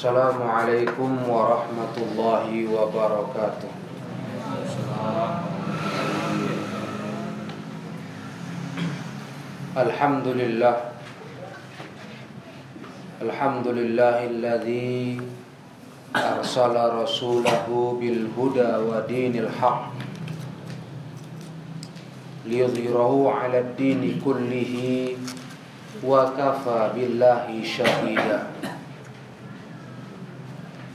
السلام عليكم ورحمة الله وبركاته الحمد لله الحمد لله الذي أرسل رسوله بالهدى ودين الحق ليظهره على الدين كله وكفى بالله شهيدا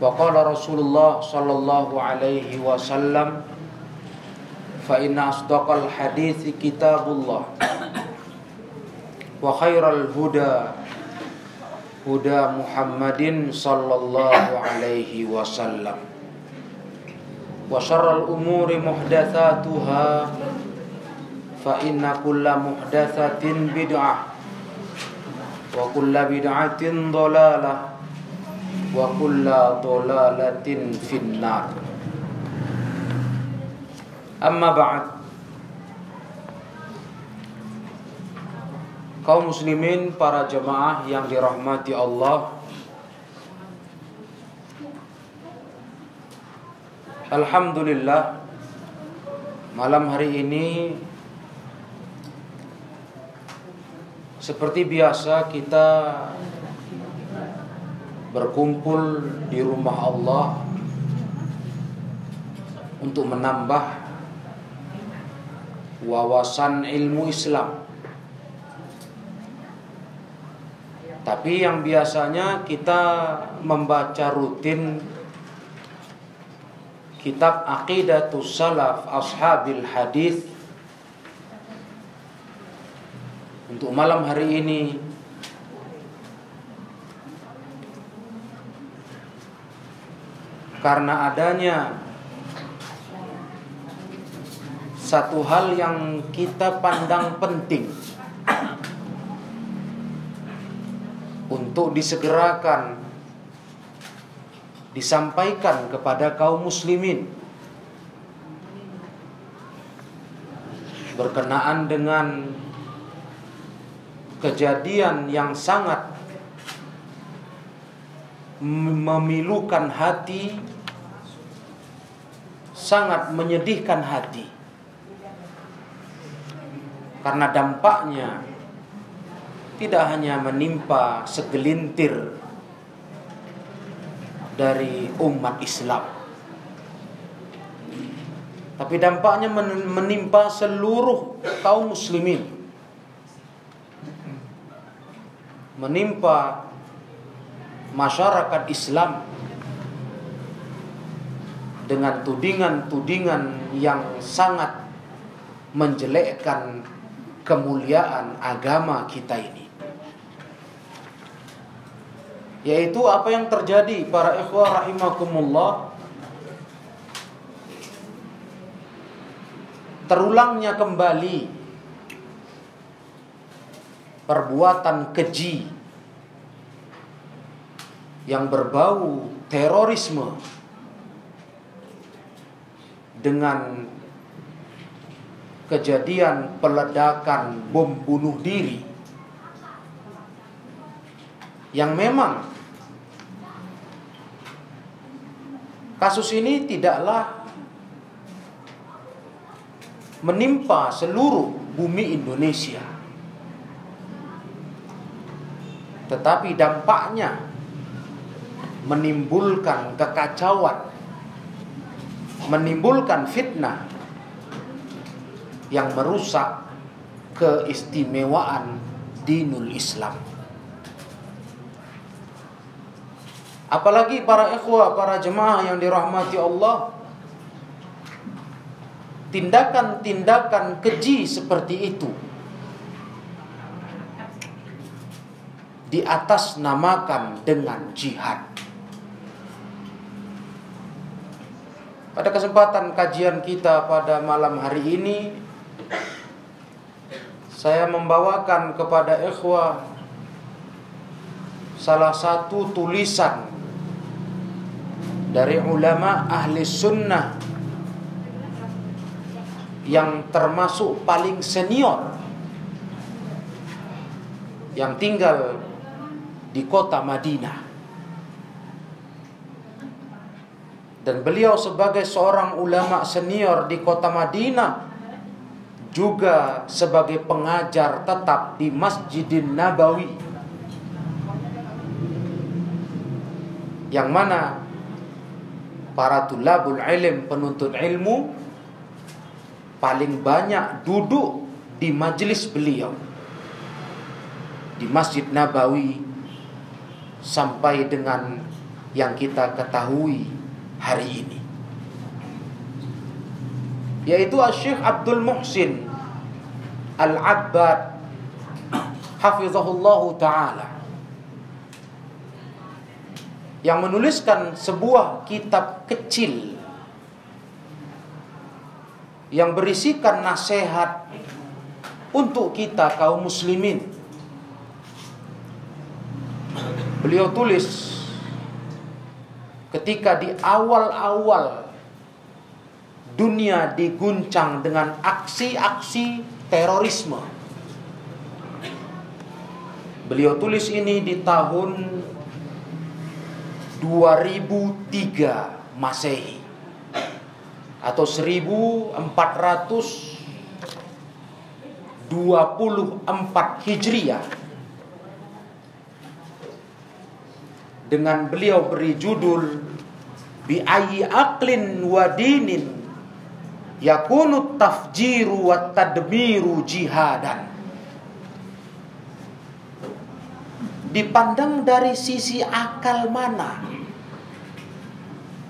وقال رسول الله صلى الله عليه وسلم فإن أصدق الحديث كتاب الله وخير الهدى هدى محمد صلى الله عليه وسلم وشر الأمور محدثاتها فإن كل محدثة بدعة وكل بدعة ضلالة wa kulla dolalatin finnar. Amma ba'd. Kaum muslimin para jemaah yang dirahmati Allah. Alhamdulillah malam hari ini seperti biasa kita berkumpul di rumah Allah untuk menambah wawasan ilmu Islam. Tapi yang biasanya kita membaca rutin kitab Aqidatus Salaf Ashabil Hadis untuk malam hari ini karena adanya satu hal yang kita pandang penting. Untuk disegerakan disampaikan kepada kaum muslimin. Berkenaan dengan kejadian yang sangat memilukan hati sangat menyedihkan hati. Karena dampaknya tidak hanya menimpa segelintir dari umat Islam tapi dampaknya menimpa seluruh kaum muslimin. Menimpa masyarakat Islam dengan tudingan-tudingan yang sangat menjelekkan kemuliaan agama kita ini. Yaitu apa yang terjadi para ikhwah rahimakumullah. Terulangnya kembali perbuatan keji yang berbau terorisme dengan kejadian peledakan bom bunuh diri yang memang kasus ini tidaklah menimpa seluruh bumi Indonesia. Tetapi dampaknya menimbulkan kekacauan menimbulkan fitnah yang merusak keistimewaan dinul Islam. Apalagi para ikhwah, para jemaah yang dirahmati Allah, tindakan-tindakan keji seperti itu di atas namakan dengan jihad. Pada kesempatan kajian kita pada malam hari ini saya membawakan kepada ikhwah salah satu tulisan dari ulama ahli sunnah yang termasuk paling senior yang tinggal di kota Madinah. Dan beliau sebagai seorang ulama senior di kota Madinah juga sebagai pengajar tetap di Masjidin Nabawi. Yang mana para tulabul ilm penuntut ilmu paling banyak duduk di majelis beliau di Masjid Nabawi sampai dengan yang kita ketahui hari ini yaitu Syekh Abdul Muhsin Al-Abbad hafizahullah taala yang menuliskan sebuah kitab kecil yang berisikan nasihat untuk kita kaum muslimin. Beliau tulis ketika di awal-awal dunia diguncang dengan aksi-aksi terorisme. Beliau tulis ini di tahun 2003 Masehi atau 1424 Hijriah dengan beliau beri judul bi ayyi aqlin wa dinin yakunu tafjiru wa tadmiru jihadan. Dipandang dari sisi akal mana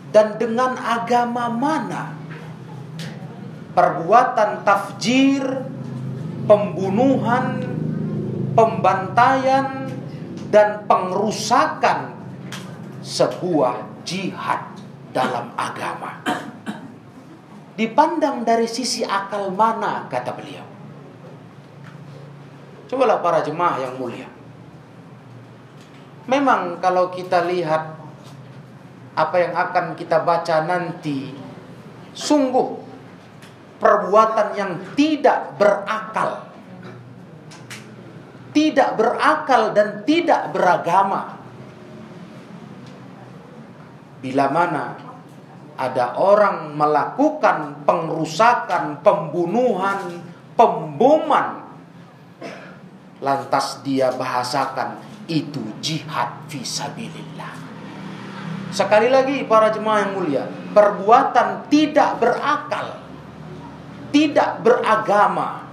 dan dengan agama mana perbuatan tafjir pembunuhan pembantaian dan pengrusakan sebuah jihad dalam agama. Dipandang dari sisi akal mana kata beliau. Cobalah para jemaah yang mulia. Memang kalau kita lihat apa yang akan kita baca nanti sungguh perbuatan yang tidak berakal. Tidak berakal dan tidak beragama. Bila mana ada orang melakukan pengrusakan, pembunuhan, pemboman, lantas dia bahasakan itu jihad visabilillah. Sekali lagi para jemaah yang mulia, perbuatan tidak berakal, tidak beragama.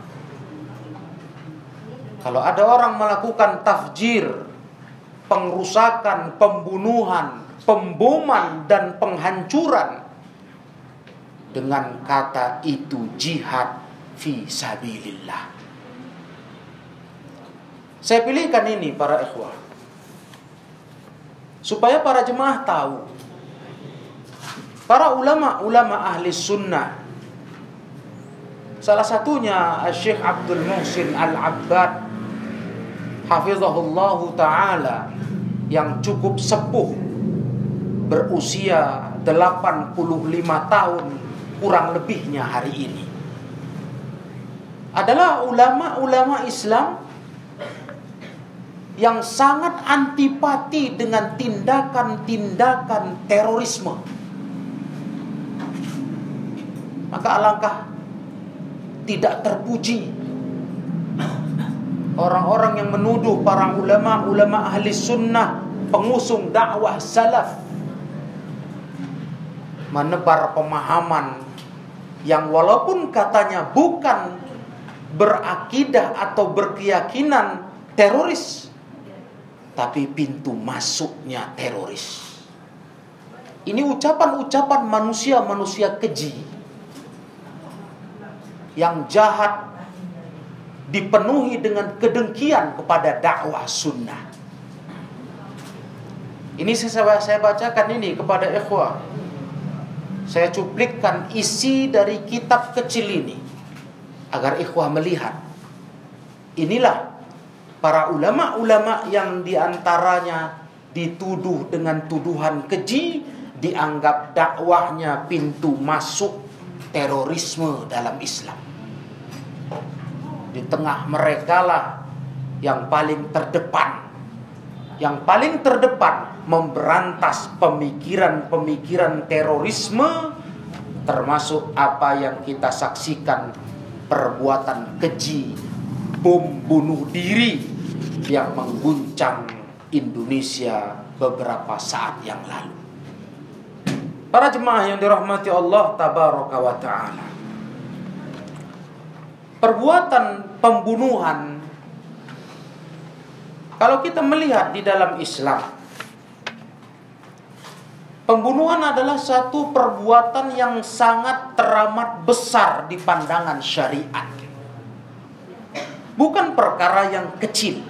Kalau ada orang melakukan tafjir, pengrusakan, pembunuhan, pemboman dan penghancuran dengan kata itu jihad fi sabilillah. Saya pilihkan ini para ikhwah. Supaya para jemaah tahu. Para ulama-ulama ahli sunnah. Salah satunya Syekh Abdul Muhsin Al-Abbad. Hafizahullah Ta'ala. Yang cukup sepuh berusia 85 tahun kurang lebihnya hari ini adalah ulama-ulama Islam yang sangat antipati dengan tindakan-tindakan terorisme. Maka alangkah tidak terpuji orang-orang yang menuduh para ulama-ulama ahli sunnah pengusung dakwah salaf menebar pemahaman yang walaupun katanya bukan berakidah atau berkeyakinan teroris tapi pintu masuknya teroris. Ini ucapan-ucapan manusia-manusia keji yang jahat dipenuhi dengan kedengkian kepada dakwah sunnah. Ini saya, saya bacakan ini kepada ikhwah. Saya cuplikkan isi dari kitab kecil ini agar ikhwah melihat. Inilah para ulama-ulama yang di antaranya dituduh dengan tuduhan keji, dianggap dakwahnya pintu masuk terorisme dalam Islam. Di tengah mereka lah yang paling terdepan, yang paling terdepan memberantas pemikiran-pemikiran terorisme termasuk apa yang kita saksikan perbuatan keji bom bunuh diri yang mengguncang Indonesia beberapa saat yang lalu. Para jemaah yang dirahmati Allah tabaraka wa taala. Perbuatan pembunuhan kalau kita melihat di dalam Islam Pembunuhan adalah satu perbuatan yang sangat teramat besar di pandangan syariat. Bukan perkara yang kecil.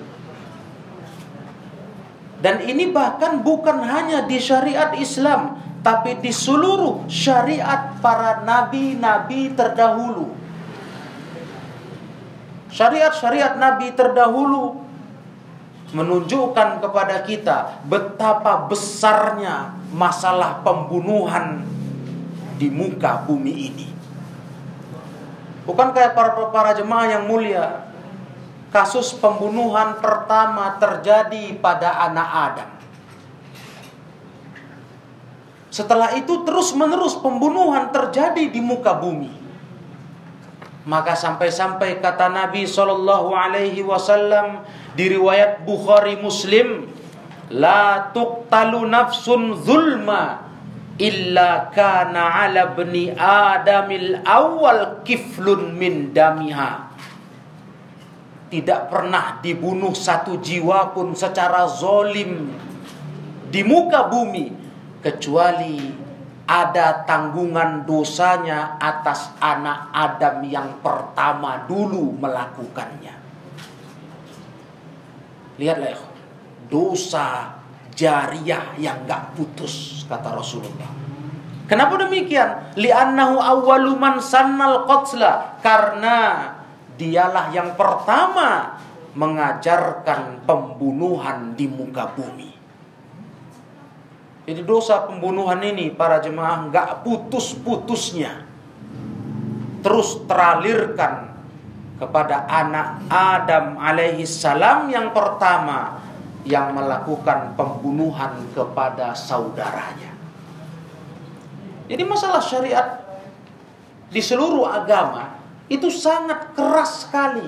Dan ini bahkan bukan hanya di syariat Islam, tapi di seluruh syariat para nabi-nabi terdahulu. Syariat-syariat nabi terdahulu menunjukkan kepada kita betapa besarnya masalah pembunuhan di muka bumi ini. Bukan kayak para para jemaah yang mulia, kasus pembunuhan pertama terjadi pada anak Adam. Setelah itu terus-menerus pembunuhan terjadi di muka bumi. Maka sampai-sampai kata Nabi Shallallahu Alaihi Wasallam di riwayat Bukhari Muslim, la tuqtalu nafsun zulma illa kana ala bni adamil awal kiflun min damiha. Tidak pernah dibunuh satu jiwa pun secara zolim di muka bumi kecuali ada tanggungan dosanya atas anak Adam yang pertama dulu melakukannya. Lihatlah dosa jariah yang gak putus kata Rasulullah. Kenapa demikian? Li'annahu awwalu man sannal qatla karena dialah yang pertama mengajarkan pembunuhan di muka bumi. Jadi dosa pembunuhan ini para jemaah nggak putus-putusnya. Terus teralirkan kepada anak Adam alaihi salam yang pertama yang melakukan pembunuhan kepada saudaranya. Jadi masalah syariat di seluruh agama itu sangat keras sekali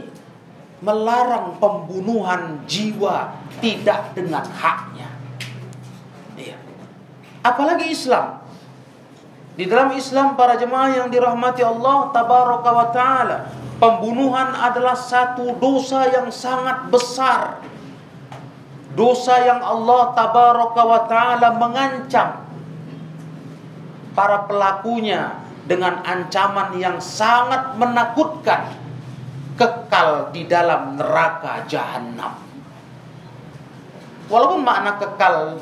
melarang pembunuhan jiwa tidak dengan haknya. Apalagi Islam. Di dalam Islam para jemaah yang dirahmati Allah tabaraka wa taala, pembunuhan adalah satu dosa yang sangat besar. Dosa yang Allah tabaraka wa taala mengancam para pelakunya dengan ancaman yang sangat menakutkan kekal di dalam neraka jahanam. Walaupun makna kekal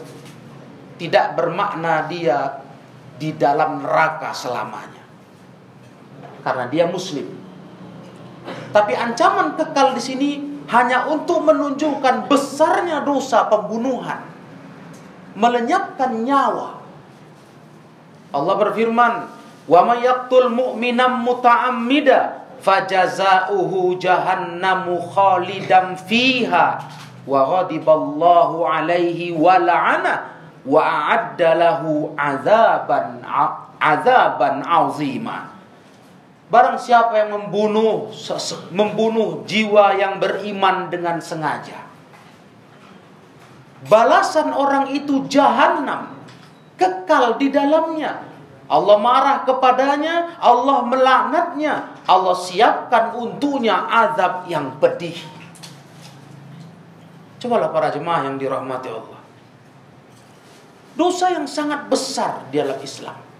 tidak bermakna dia di dalam neraka selamanya. Karena dia muslim. Tapi ancaman kekal di sini hanya untuk menunjukkan besarnya dosa pembunuhan. Melenyapkan nyawa. Allah berfirman, "Wa may yaqtul mu'minan muta'ammida fajaza'uhu jahannamu khalidan fiha wa ghadiballahu alaihi wa la'ana wa a'adda lahu azaban azaban azima. Barang siapa yang membunuh membunuh jiwa yang beriman dengan sengaja. Balasan orang itu jahanam, kekal di dalamnya Allah marah kepadanya, Allah melaknatnya, Allah siapkan untuknya azab yang pedih. Cobalah para jemaah yang dirahmati Allah. Dosa yang sangat besar di dalam Islam.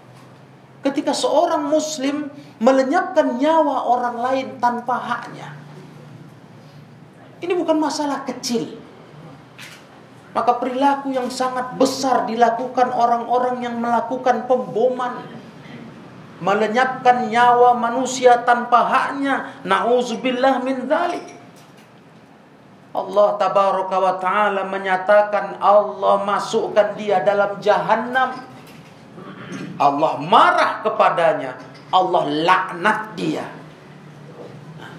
Ketika seorang muslim melenyapkan nyawa orang lain tanpa haknya. Ini bukan masalah kecil. Maka perilaku yang sangat besar dilakukan orang-orang yang melakukan pemboman. Melenyapkan nyawa manusia tanpa haknya. Na'udzubillah min dhalik. Allah tabaraka wa ta'ala menyatakan Allah masukkan dia dalam jahanam. Allah marah kepadanya. Allah laknat dia.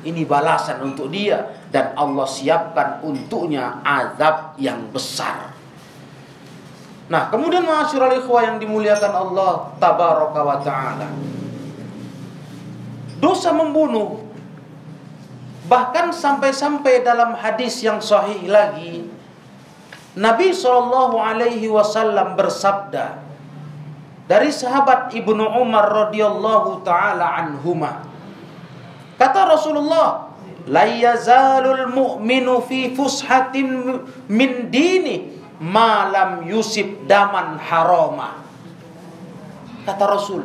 Ini balasan untuk dia dan Allah siapkan untuknya azab yang besar. Nah, kemudian ma'asyiral ikhwah yang dimuliakan Allah tabaraka wa taala. Dosa membunuh bahkan sampai-sampai dalam hadis yang sahih lagi Nabi wasallam bersabda dari sahabat Ibnu Umar radhiyallahu taala anhuma. Kata Rasulullah la yazalul mu'minu fi fushatin min dini malam yusib daman haroma kata Rasul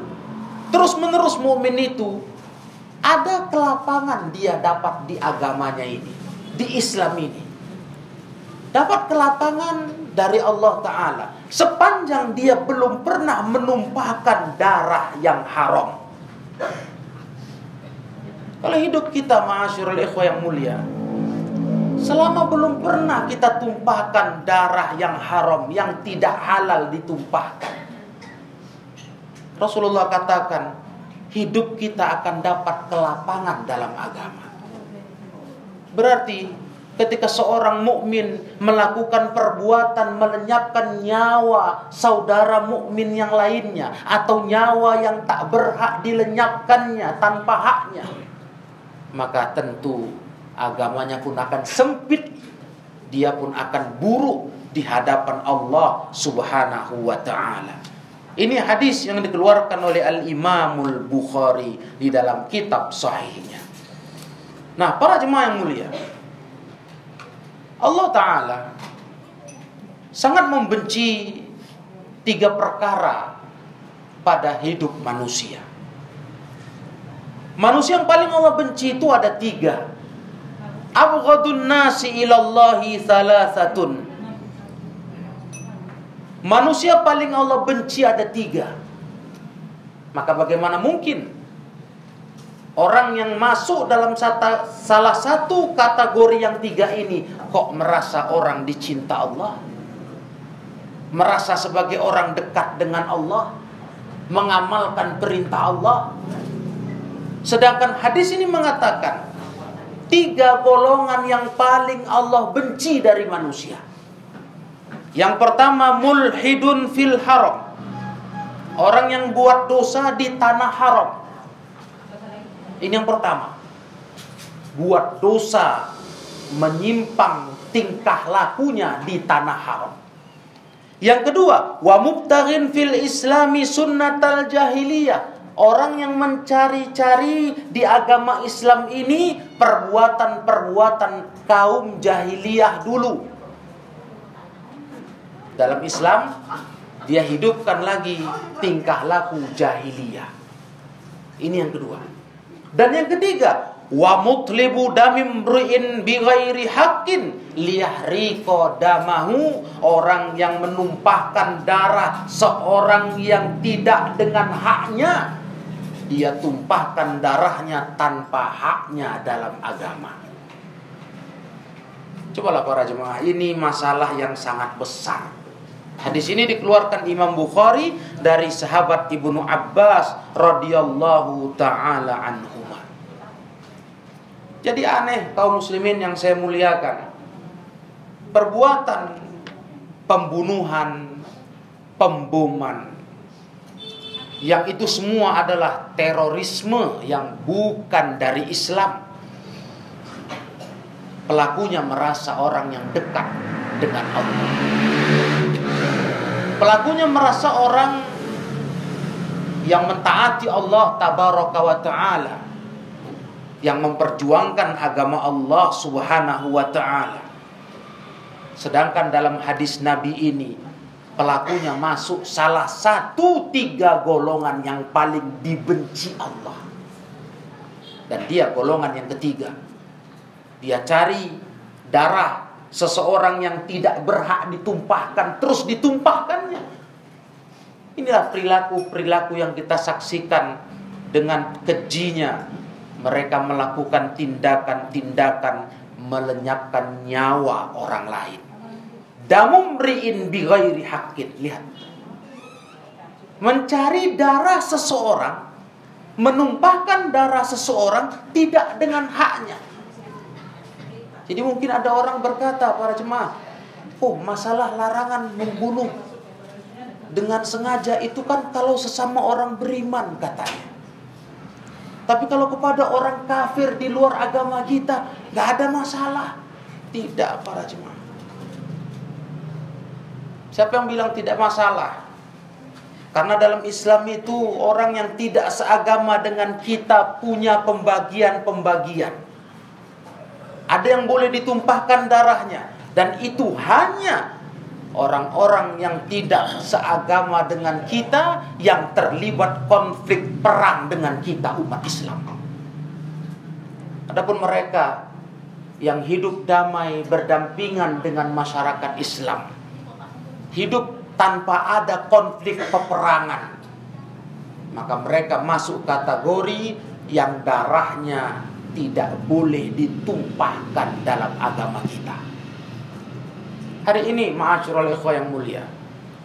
terus menerus mukmin itu ada kelapangan dia dapat di agamanya ini di Islam ini. Dapat kelapangan dari Allah Ta'ala. Sepanjang dia belum pernah menumpahkan darah yang haram. Kalau hidup kita ma'asyurul ikhwah yang mulia Selama belum pernah kita tumpahkan darah yang haram Yang tidak halal ditumpahkan. Rasulullah katakan Hidup kita akan dapat kelapangan dalam agama. Berarti ketika seorang mukmin melakukan perbuatan melenyapkan nyawa saudara mukmin yang lainnya atau nyawa yang tak berhak dilenyapkannya tanpa haknya maka tentu agamanya pun akan sempit dia pun akan buruk di hadapan Allah Subhanahu wa taala. Ini hadis yang dikeluarkan oleh Al-Imamul Bukhari di dalam kitab sahihnya. Nah, para jemaah yang mulia, Allah taala sangat membenci tiga perkara pada hidup manusia. Manusia yang paling Allah benci itu ada tiga. Abghadun nasi ilallahi thalathatun. Manusia paling Allah benci ada tiga. Maka bagaimana mungkin orang yang masuk dalam sata, salah satu kategori yang tiga ini kok merasa orang dicinta Allah? Merasa sebagai orang dekat dengan Allah? Mengamalkan perintah Allah? Sedangkan hadis ini mengatakan tiga golongan yang paling Allah benci dari manusia. Yang pertama mulhidun fil haram. Orang yang buat dosa di tanah haram. Ini yang pertama. Buat dosa menyimpang tingkah lakunya di tanah haram. Yang kedua, wa fil islami sunnatal jahiliyah orang yang mencari-cari di agama Islam ini perbuatan-perbuatan kaum jahiliyah dulu. Dalam Islam dia hidupkan lagi tingkah laku jahiliyah. Ini yang kedua. Dan yang ketiga, wa mutlibu damim mri'in bighairi haqqin liyahriqa damahu orang yang menumpahkan darah seorang yang tidak dengan haknya dia tumpahkan darahnya tanpa haknya dalam agama. Cobalah para jemaah, ini masalah yang sangat besar. Hadis ini dikeluarkan Imam Bukhari dari sahabat Ibnu Abbas radhiyallahu taala anhuma. Jadi aneh kaum muslimin yang saya muliakan. Perbuatan pembunuhan, pemboman, yang itu semua adalah terorisme yang bukan dari Islam. Pelakunya merasa orang yang dekat dengan Allah. Pelakunya merasa orang yang mentaati Allah tabaraka wa taala yang memperjuangkan agama Allah Subhanahu wa taala. Sedangkan dalam hadis Nabi ini pelakunya masuk salah satu tiga golongan yang paling dibenci Allah. Dan dia golongan yang ketiga. Dia cari darah seseorang yang tidak berhak ditumpahkan terus ditumpahkannya. Inilah perilaku-perilaku yang kita saksikan dengan kejinya mereka melakukan tindakan-tindakan melenyapkan nyawa orang lain. Damumriin bi ghairi haqqin. Lihat. Mencari darah seseorang, menumpahkan darah seseorang tidak dengan haknya. Jadi mungkin ada orang berkata para jemaah, "Oh, masalah larangan membunuh dengan sengaja itu kan kalau sesama orang beriman katanya." Tapi kalau kepada orang kafir di luar agama kita, nggak ada masalah. Tidak para jemaah. Siapa yang bilang tidak masalah? Karena dalam Islam itu orang yang tidak seagama dengan kita punya pembagian-pembagian. Ada yang boleh ditumpahkan darahnya dan itu hanya orang-orang yang tidak seagama dengan kita yang terlibat konflik perang dengan kita umat Islam. Adapun mereka yang hidup damai berdampingan dengan masyarakat Islam hidup tanpa ada konflik peperangan. Maka mereka masuk kategori yang darahnya tidak boleh ditumpahkan dalam agama kita. Hari ini ma'asyiral ikhwah yang mulia,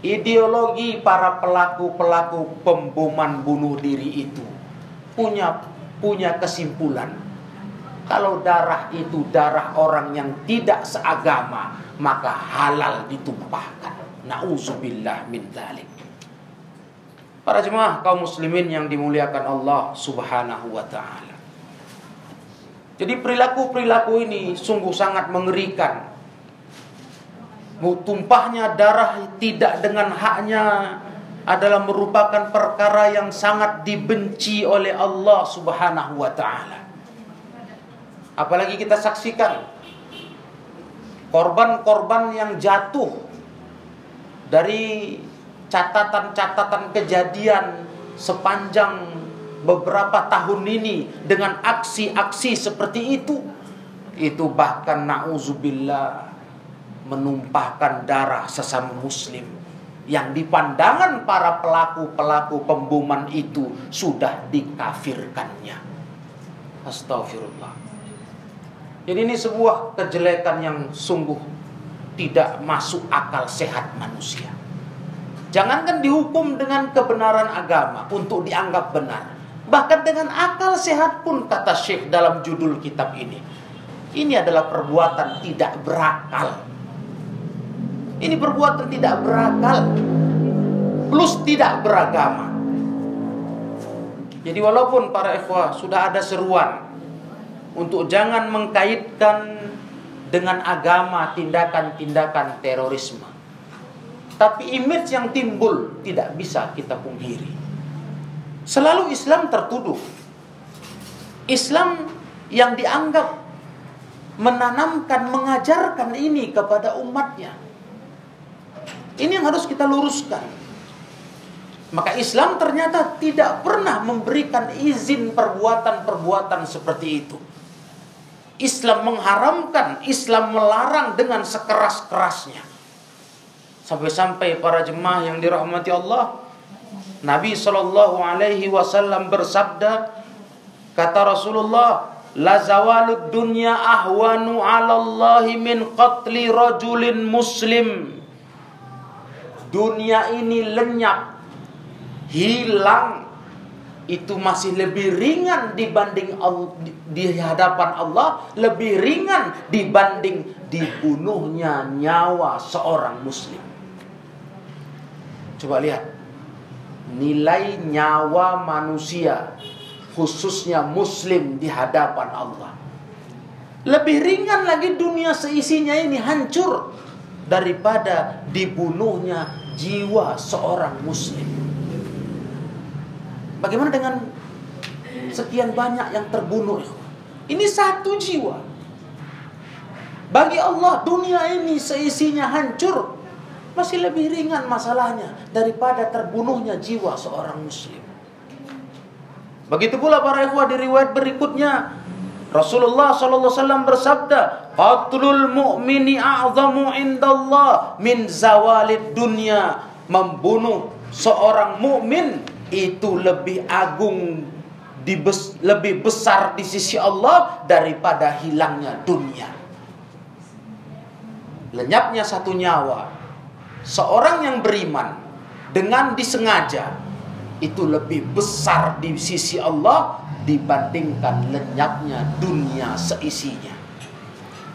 ideologi para pelaku-pelaku pemboman bunuh diri itu punya punya kesimpulan. Kalau darah itu darah orang yang tidak seagama, maka halal ditumpahkan. Nauzubillah min dzalik. Para jemaah kaum muslimin yang dimuliakan Allah Subhanahu wa taala. Jadi perilaku-perilaku ini sungguh sangat mengerikan. Tumpahnya darah tidak dengan haknya adalah merupakan perkara yang sangat dibenci oleh Allah Subhanahu wa taala. Apalagi kita saksikan korban-korban yang jatuh dari catatan-catatan kejadian sepanjang beberapa tahun ini dengan aksi-aksi seperti itu itu bahkan nauzubillah menumpahkan darah sesama muslim yang dipandangan para pelaku-pelaku pemboman itu sudah dikafirkannya astagfirullah jadi ini sebuah kejelekan yang sungguh tidak masuk akal sehat manusia. Jangankan dihukum dengan kebenaran agama untuk dianggap benar. Bahkan dengan akal sehat pun kata Syekh dalam judul kitab ini. Ini adalah perbuatan tidak berakal. Ini perbuatan tidak berakal. Plus tidak beragama. Jadi walaupun para ikhwah sudah ada seruan untuk jangan mengkaitkan dengan agama tindakan-tindakan terorisme. Tapi image yang timbul tidak bisa kita pungkiri. Selalu Islam tertuduh. Islam yang dianggap menanamkan, mengajarkan ini kepada umatnya. Ini yang harus kita luruskan. Maka Islam ternyata tidak pernah memberikan izin perbuatan-perbuatan seperti itu. Islam mengharamkan, Islam melarang dengan sekeras-kerasnya. Sampai-sampai para jemaah yang dirahmati Allah, Nabi Shallallahu Alaihi Wasallam bersabda, kata Rasulullah, La zawalud dunya ahwanu ala Allahi min qatli rajulin muslim. Dunia ini lenyap, hilang itu masih lebih ringan dibanding di hadapan Allah lebih ringan dibanding dibunuhnya nyawa seorang muslim. Coba lihat nilai nyawa manusia khususnya muslim di hadapan Allah. Lebih ringan lagi dunia seisinya ini hancur daripada dibunuhnya jiwa seorang muslim. Bagaimana dengan sekian banyak yang terbunuh? Ini satu jiwa. Bagi Allah dunia ini seisinya hancur masih lebih ringan masalahnya daripada terbunuhnya jiwa seorang muslim. Begitu pula para ikhwah di riwayat berikutnya Rasulullah wasallam bersabda, "Qatlul mu'mini a'zamu indallah min zawalid dunya." Membunuh seorang mukmin itu lebih agung dibes, lebih besar di sisi Allah daripada hilangnya dunia. Lenyapnya satu nyawa seorang yang beriman dengan disengaja itu lebih besar di sisi Allah dibandingkan lenyapnya dunia seisinya.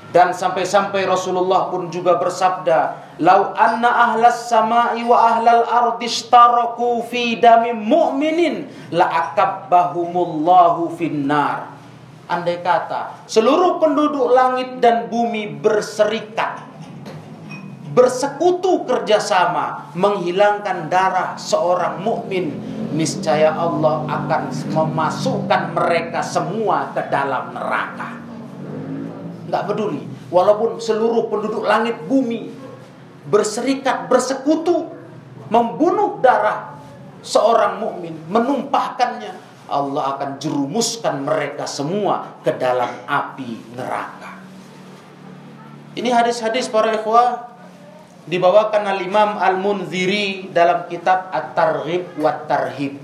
Dan sampai-sampai Rasulullah pun juga bersabda, "Lau anna ahlas sama'i wa ahlal ardi ishtaraku fi dami mu'minin la akabbahumullahu finnar." Andai kata seluruh penduduk langit dan bumi berserikat bersekutu kerjasama menghilangkan darah seorang mukmin niscaya Allah akan memasukkan mereka semua ke dalam neraka. Nggak peduli, walaupun seluruh penduduk langit bumi berserikat, bersekutu, membunuh darah seorang mukmin, menumpahkannya, Allah akan jerumuskan mereka semua ke dalam api neraka. Ini hadis-hadis para ikhwah dibawakan al Imam Al Munziri dalam kitab At-Targhib wa Tarhib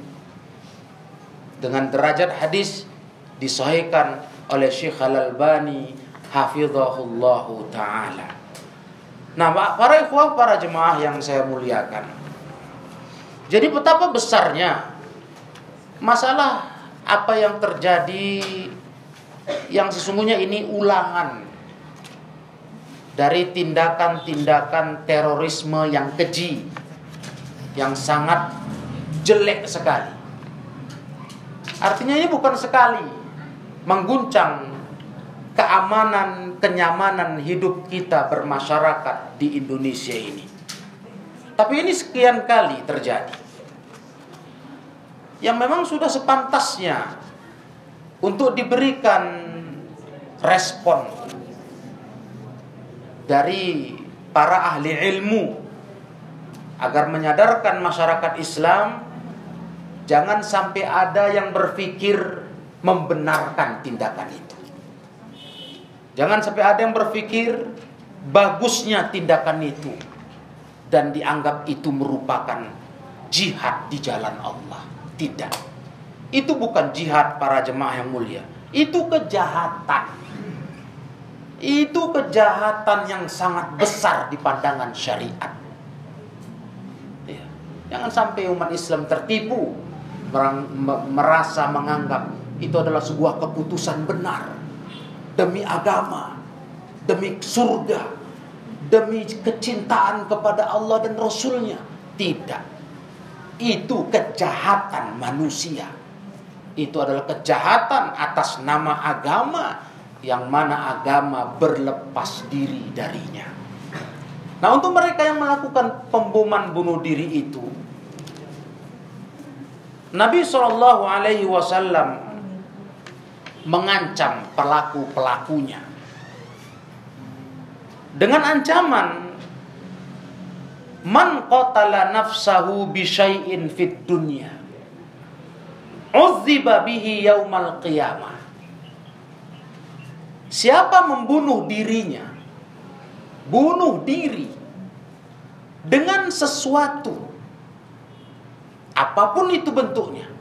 dengan derajat hadis disahihkan oleh Syekh Al Albani hafizahullahu taala. Nah, para ikhwah, para jemaah yang saya muliakan. Jadi betapa besarnya masalah apa yang terjadi yang sesungguhnya ini ulangan dari tindakan-tindakan terorisme yang keji, yang sangat jelek sekali. Artinya ini bukan sekali mengguncang keamanan, kenyamanan hidup kita bermasyarakat di Indonesia ini. Tapi ini sekian kali terjadi. Yang memang sudah sepantasnya untuk diberikan respon dari para ahli ilmu agar menyadarkan masyarakat Islam jangan sampai ada yang berpikir membenarkan tindakan itu. Jangan sampai ada yang berpikir bagusnya tindakan itu dan dianggap itu merupakan jihad di jalan Allah. Tidak. Itu bukan jihad para jemaah yang mulia. Itu kejahatan itu kejahatan yang sangat besar di pandangan syariat. Ya. Jangan sampai umat Islam tertipu merasa menganggap itu adalah sebuah keputusan benar demi agama, demi surga, demi kecintaan kepada Allah dan Rasulnya. Tidak. Itu kejahatan manusia. Itu adalah kejahatan atas nama agama yang mana agama berlepas diri darinya. Nah, untuk mereka yang melakukan pemboman bunuh diri itu, Nabi Shallallahu Alaihi Wasallam mengancam pelaku pelakunya dengan ancaman man qatala nafsahu bi syai'in fid dunya uzziba bihi yaumal qiyamah Siapa membunuh dirinya, bunuh diri dengan sesuatu, apa pun itu bentuknya.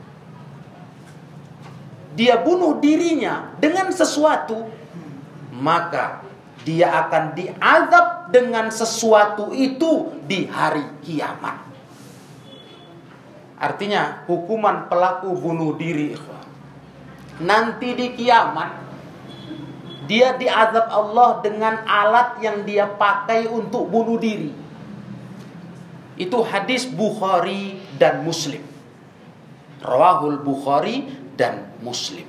Dia bunuh dirinya dengan sesuatu, maka dia akan diazab dengan sesuatu itu di hari kiamat. Artinya hukuman pelaku bunuh diri nanti di kiamat dia diazab Allah dengan alat yang dia pakai untuk bunuh diri. Itu hadis Bukhari dan Muslim. Rawahul Bukhari dan Muslim.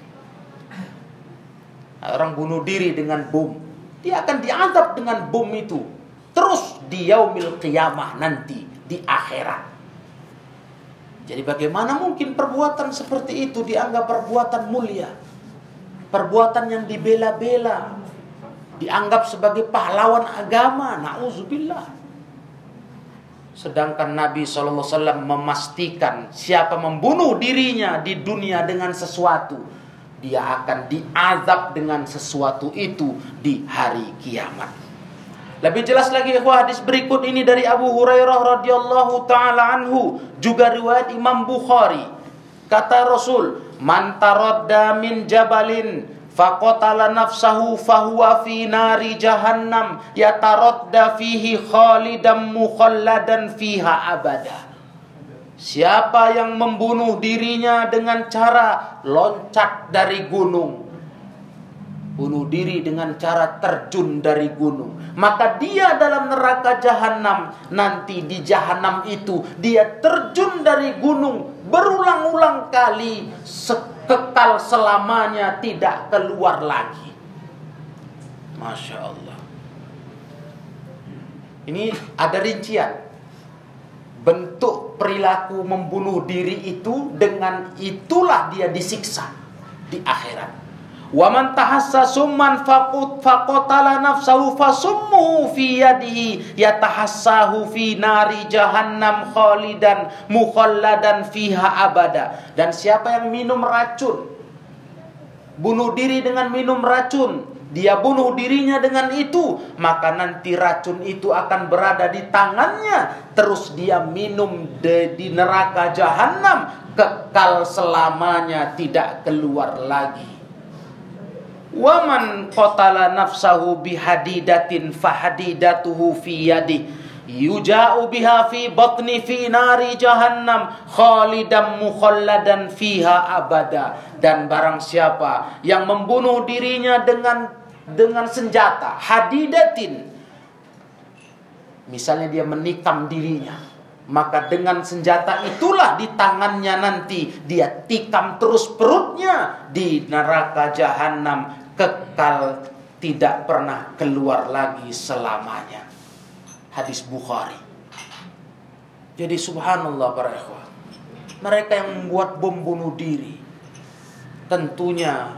Orang bunuh diri dengan bom. Dia akan diazab dengan bom itu. Terus di yaumil qiyamah nanti. Di akhirat. Jadi bagaimana mungkin perbuatan seperti itu dianggap perbuatan mulia? Perbuatan yang dibela-bela, dianggap sebagai pahlawan agama. Nauzubillah. Sedangkan Nabi SAW memastikan siapa membunuh dirinya di dunia dengan sesuatu, dia akan diazab dengan sesuatu itu di hari kiamat. Lebih jelas lagi ikhwah hadis berikut ini dari Abu Hurairah radhiyallahu taala anhu, juga riwayat Imam Bukhari. Kata Rasul, "Man taradda min jabalin faqatala nafsahu fahuwa fi nari jahannam yataradda fihi khalidan mukhalladan fiha abada." Siapa yang membunuh dirinya dengan cara loncat dari gunung bunuh diri dengan cara terjun dari gunung. Maka dia dalam neraka jahanam. Nanti di jahanam itu dia terjun dari gunung berulang-ulang kali kekal selamanya tidak keluar lagi. Masya Allah. Ini ada rincian. Bentuk perilaku membunuh diri itu dengan itulah dia disiksa di akhirat. Wa man tahassa summan faqut faqatala nafsahu fasummuhu fi yadihi yatahassahu fi nari jahannam khalidan mukhalladan fiha abada. Dan siapa yang minum racun bunuh diri dengan minum racun dia bunuh dirinya dengan itu, maka nanti racun itu akan berada di tangannya. Terus dia minum de, di neraka jahanam, kekal selamanya tidak keluar lagi. Waman qatala nafsahu bihadidatin fahadidatuhu fi yadi yuja'u biha fi batni fi nari jahannam khalidan mukhalladan fiha abada. Dan barang siapa yang membunuh dirinya dengan dengan senjata hadidatin misalnya dia menikam dirinya maka dengan senjata itulah di tangannya nanti dia tikam terus perutnya di neraka jahanam kekal tidak pernah keluar lagi selamanya. Hadis Bukhari. Jadi subhanallah para ikhwah. Mereka yang membuat bom bunuh diri tentunya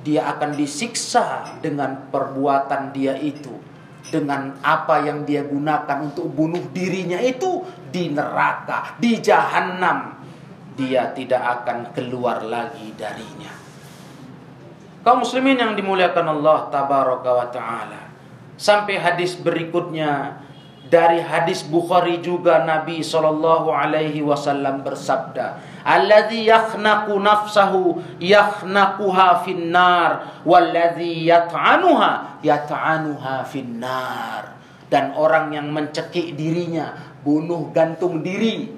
dia akan disiksa dengan perbuatan dia itu dengan apa yang dia gunakan untuk bunuh dirinya itu di neraka, di jahanam. Dia tidak akan keluar lagi darinya. Kaum muslimin yang dimuliakan Allah tabaraka wa taala. Sampai hadis berikutnya dari hadis Bukhari juga Nabi sallallahu alaihi wasallam bersabda, "Alladzi yakhnaqu nafsahu yakhnaquha finnar, walladzi yat'anuha yat'anuha finnar." Dan orang yang mencekik dirinya, bunuh gantung diri,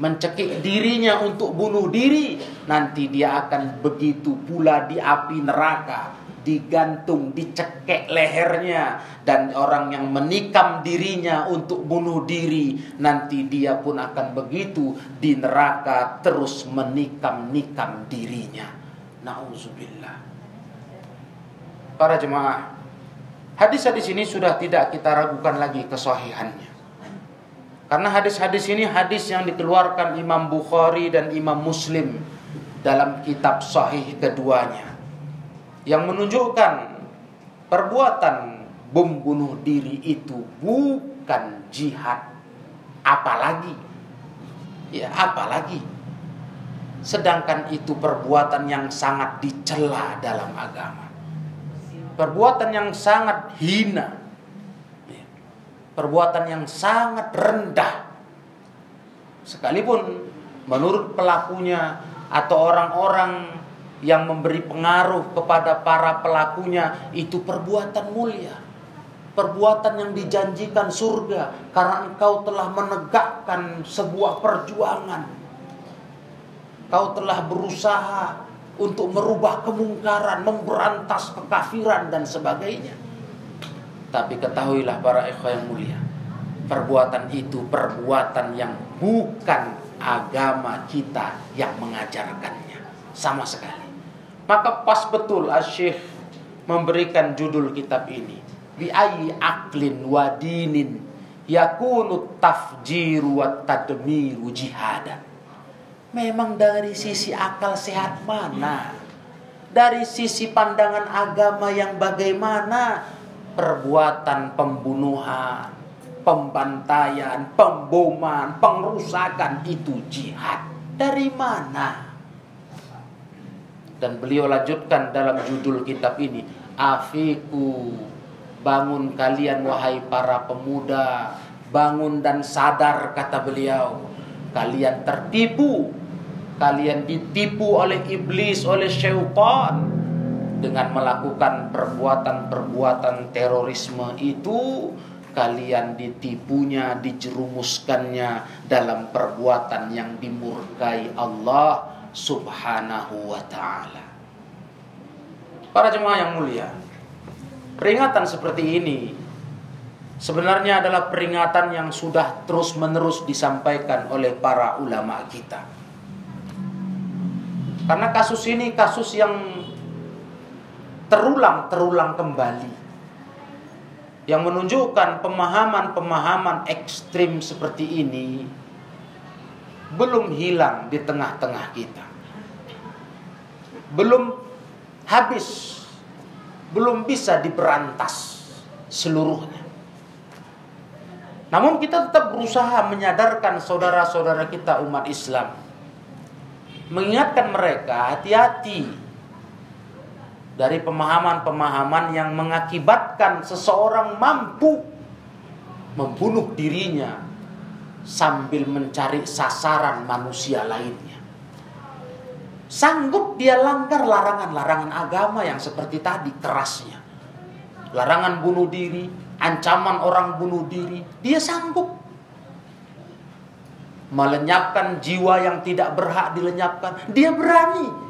mencekik dirinya untuk bunuh diri, nanti dia akan begitu pula di api neraka, digantung, dicekek lehernya, dan orang yang menikam dirinya untuk bunuh diri, nanti dia pun akan begitu di neraka terus menikam-nikam dirinya. Nauzubillah. Para jemaah, hadis-hadis ini sudah tidak kita ragukan lagi kesahihannya. Karena hadis-hadis ini hadis yang dikeluarkan Imam Bukhari dan Imam Muslim dalam kitab sahih keduanya. Yang menunjukkan perbuatan bom bunuh diri itu bukan jihad. Apalagi. Ya, apalagi. Sedangkan itu perbuatan yang sangat dicela dalam agama. Perbuatan yang sangat hina perbuatan yang sangat rendah. Sekalipun menurut pelakunya atau orang-orang yang memberi pengaruh kepada para pelakunya itu perbuatan mulia. Perbuatan yang dijanjikan surga karena engkau telah menegakkan sebuah perjuangan. Kau telah berusaha untuk merubah kemungkaran, memberantas kekafiran dan sebagainya. Tapi ketahuilah para ikhwah yang mulia Perbuatan itu perbuatan yang bukan agama kita yang mengajarkannya Sama sekali Maka pas betul Asyik memberikan judul kitab ini Bi'ayi aklin wa dinin Yakunu tafjiru wa tadmiru jihadan Memang dari sisi akal sehat mana? Dari sisi pandangan agama yang bagaimana? Perbuatan pembunuhan, pembantaian, pemboman, pengrusakan itu jihad. Dari mana? Dan beliau lanjutkan dalam judul kitab ini, Afiku, bangun kalian wahai para pemuda, bangun dan sadar kata beliau. Kalian tertipu kalian ditipu oleh iblis, oleh syaitan dengan melakukan perbuatan-perbuatan terorisme itu kalian ditipunya, dijerumuskannya dalam perbuatan yang dimurkai Allah Subhanahu wa taala. Para jemaah yang mulia, peringatan seperti ini sebenarnya adalah peringatan yang sudah terus-menerus disampaikan oleh para ulama kita. Karena kasus ini kasus yang terulang-terulang kembali. Yang menunjukkan pemahaman-pemahaman ekstrim seperti ini belum hilang di tengah-tengah kita. Belum habis, belum bisa diberantas seluruhnya. Namun kita tetap berusaha menyadarkan saudara-saudara kita umat Islam mengingatkan mereka hati-hati dari pemahaman-pemahaman yang mengakibatkan seseorang mampu membunuh dirinya sambil mencari sasaran manusia lainnya. Sanggup dia langgar larangan-larangan agama yang seperti tadi kerasnya. Larangan bunuh diri, ancaman orang bunuh diri, dia sanggup melenyapkan jiwa yang tidak berhak dilenyapkan. Dia berani.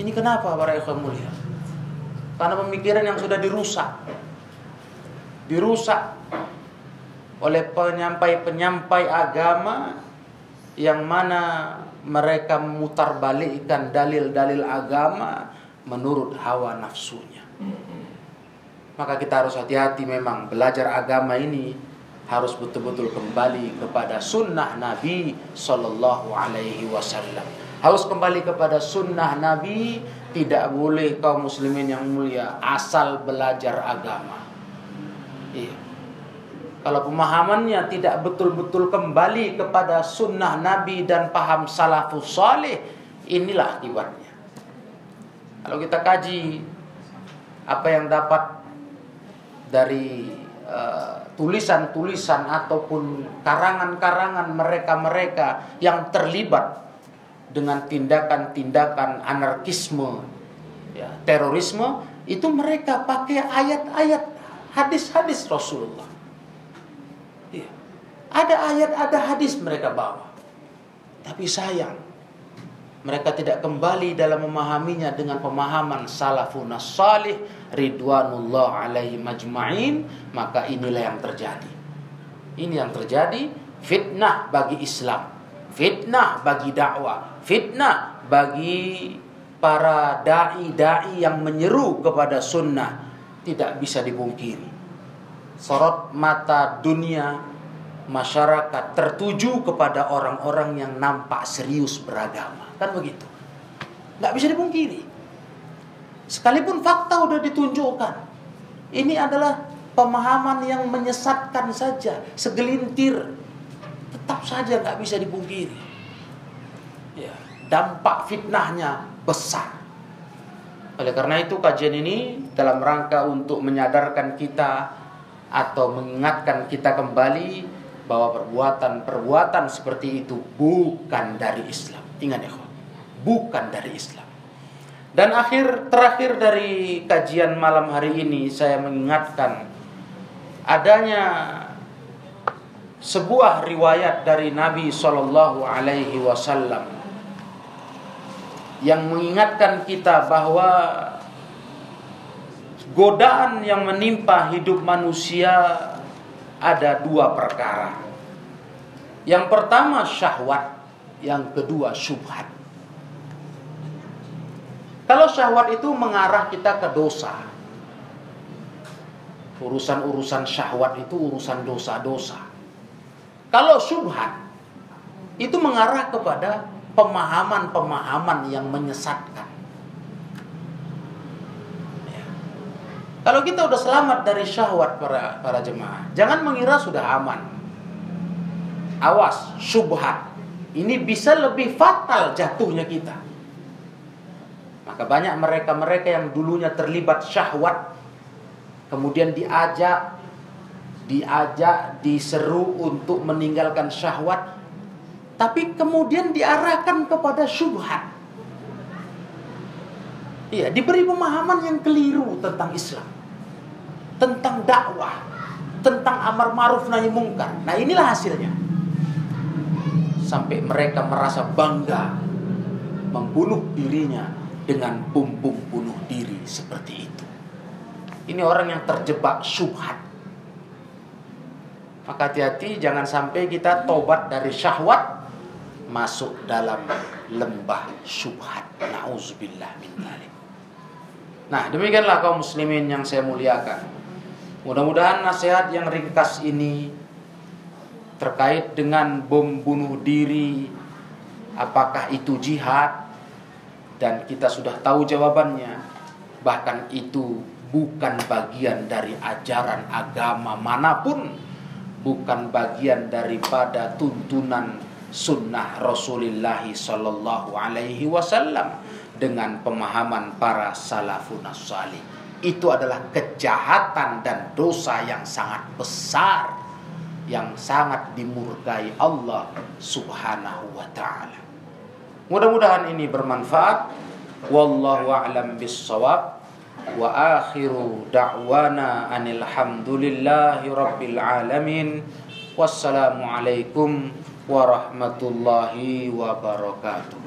Ini kenapa para ikhwan mulia? Karena pemikiran yang sudah dirusak. Dirusak oleh penyampai-penyampai agama yang mana mereka memutarbalikkan dalil-dalil agama menurut hawa nafsunya. Maka kita harus hati-hati memang belajar agama ini harus betul-betul kembali kepada sunnah Nabi Sallallahu Alaihi Wasallam. Harus kembali kepada sunnah Nabi. Tidak boleh kaum muslimin yang mulia asal belajar agama. Iya. Kalau pemahamannya tidak betul-betul kembali kepada sunnah Nabi dan paham salafus salih, inilah akibatnya. Kalau kita kaji apa yang dapat dari uh, tulisan-tulisan ataupun karangan-karangan mereka-mereka yang terlibat dengan tindakan-tindakan anarkisme, ya, terorisme, itu mereka pakai ayat-ayat hadis-hadis Rasulullah. Ya. Ada ayat, ada hadis mereka bawa. Tapi sayang, mereka tidak kembali dalam memahaminya dengan pemahaman salafun salih ridwanullah alaihi majma'in maka inilah yang terjadi ini yang terjadi fitnah bagi Islam fitnah bagi dakwah fitnah bagi para dai-dai yang menyeru kepada sunnah tidak bisa dipungkiri sorot mata dunia masyarakat tertuju kepada orang-orang yang nampak serius beragama. Kan begitu. Nggak bisa dipungkiri. Sekalipun fakta udah ditunjukkan. Ini adalah pemahaman yang menyesatkan saja. Segelintir. Tetap saja nggak bisa dipungkiri. Ya, dampak fitnahnya besar. Oleh karena itu kajian ini dalam rangka untuk menyadarkan kita atau mengingatkan kita kembali bahwa perbuatan-perbuatan seperti itu bukan dari Islam. Ingat ya, bukan dari Islam. Dan akhir terakhir dari kajian malam hari ini saya mengingatkan adanya sebuah riwayat dari Nabi Shallallahu Alaihi Wasallam yang mengingatkan kita bahwa godaan yang menimpa hidup manusia ada dua perkara. Yang pertama syahwat, yang kedua syubhat. Kalau syahwat itu mengarah kita ke dosa. Urusan-urusan syahwat itu urusan dosa-dosa. Kalau syubhat itu mengarah kepada pemahaman-pemahaman yang menyesatkan. Ya. Kalau kita udah selamat dari syahwat para para jemaah, jangan mengira sudah aman. Awas, syubhat. Ini bisa lebih fatal jatuhnya kita. Maka banyak mereka-mereka yang dulunya terlibat syahwat kemudian diajak diajak diseru untuk meninggalkan syahwat tapi kemudian diarahkan kepada syubhat. Iya, diberi pemahaman yang keliru tentang Islam. Tentang dakwah, tentang amar ma'ruf nahi mungkar. Nah, inilah hasilnya. Sampai mereka merasa bangga membunuh dirinya dengan bom bunuh diri seperti itu. Ini orang yang terjebak syubhat. Maka hati-hati jangan sampai kita tobat dari syahwat masuk dalam lembah syubhat. Nauzubillah min. Nah, demikianlah kaum muslimin yang saya muliakan. Mudah-mudahan nasihat yang ringkas ini terkait dengan bom bunuh diri apakah itu jihad dan kita sudah tahu jawabannya bahkan itu bukan bagian dari ajaran agama mana pun bukan bagian daripada tuntunan sunnah Rasulullah Sallallahu Alaihi Wasallam dengan pemahaman para salafun salih. Itu adalah kejahatan dan dosa yang sangat besar yang sangat dimurkai Allah Subhanahu wa taala. Mudah-mudahan ini bermanfaat. Wallahu a'lam bissawab. Wa akhiru da'wana anil rabbil alamin. Wassalamualaikum warahmatullahi wabarakatuh.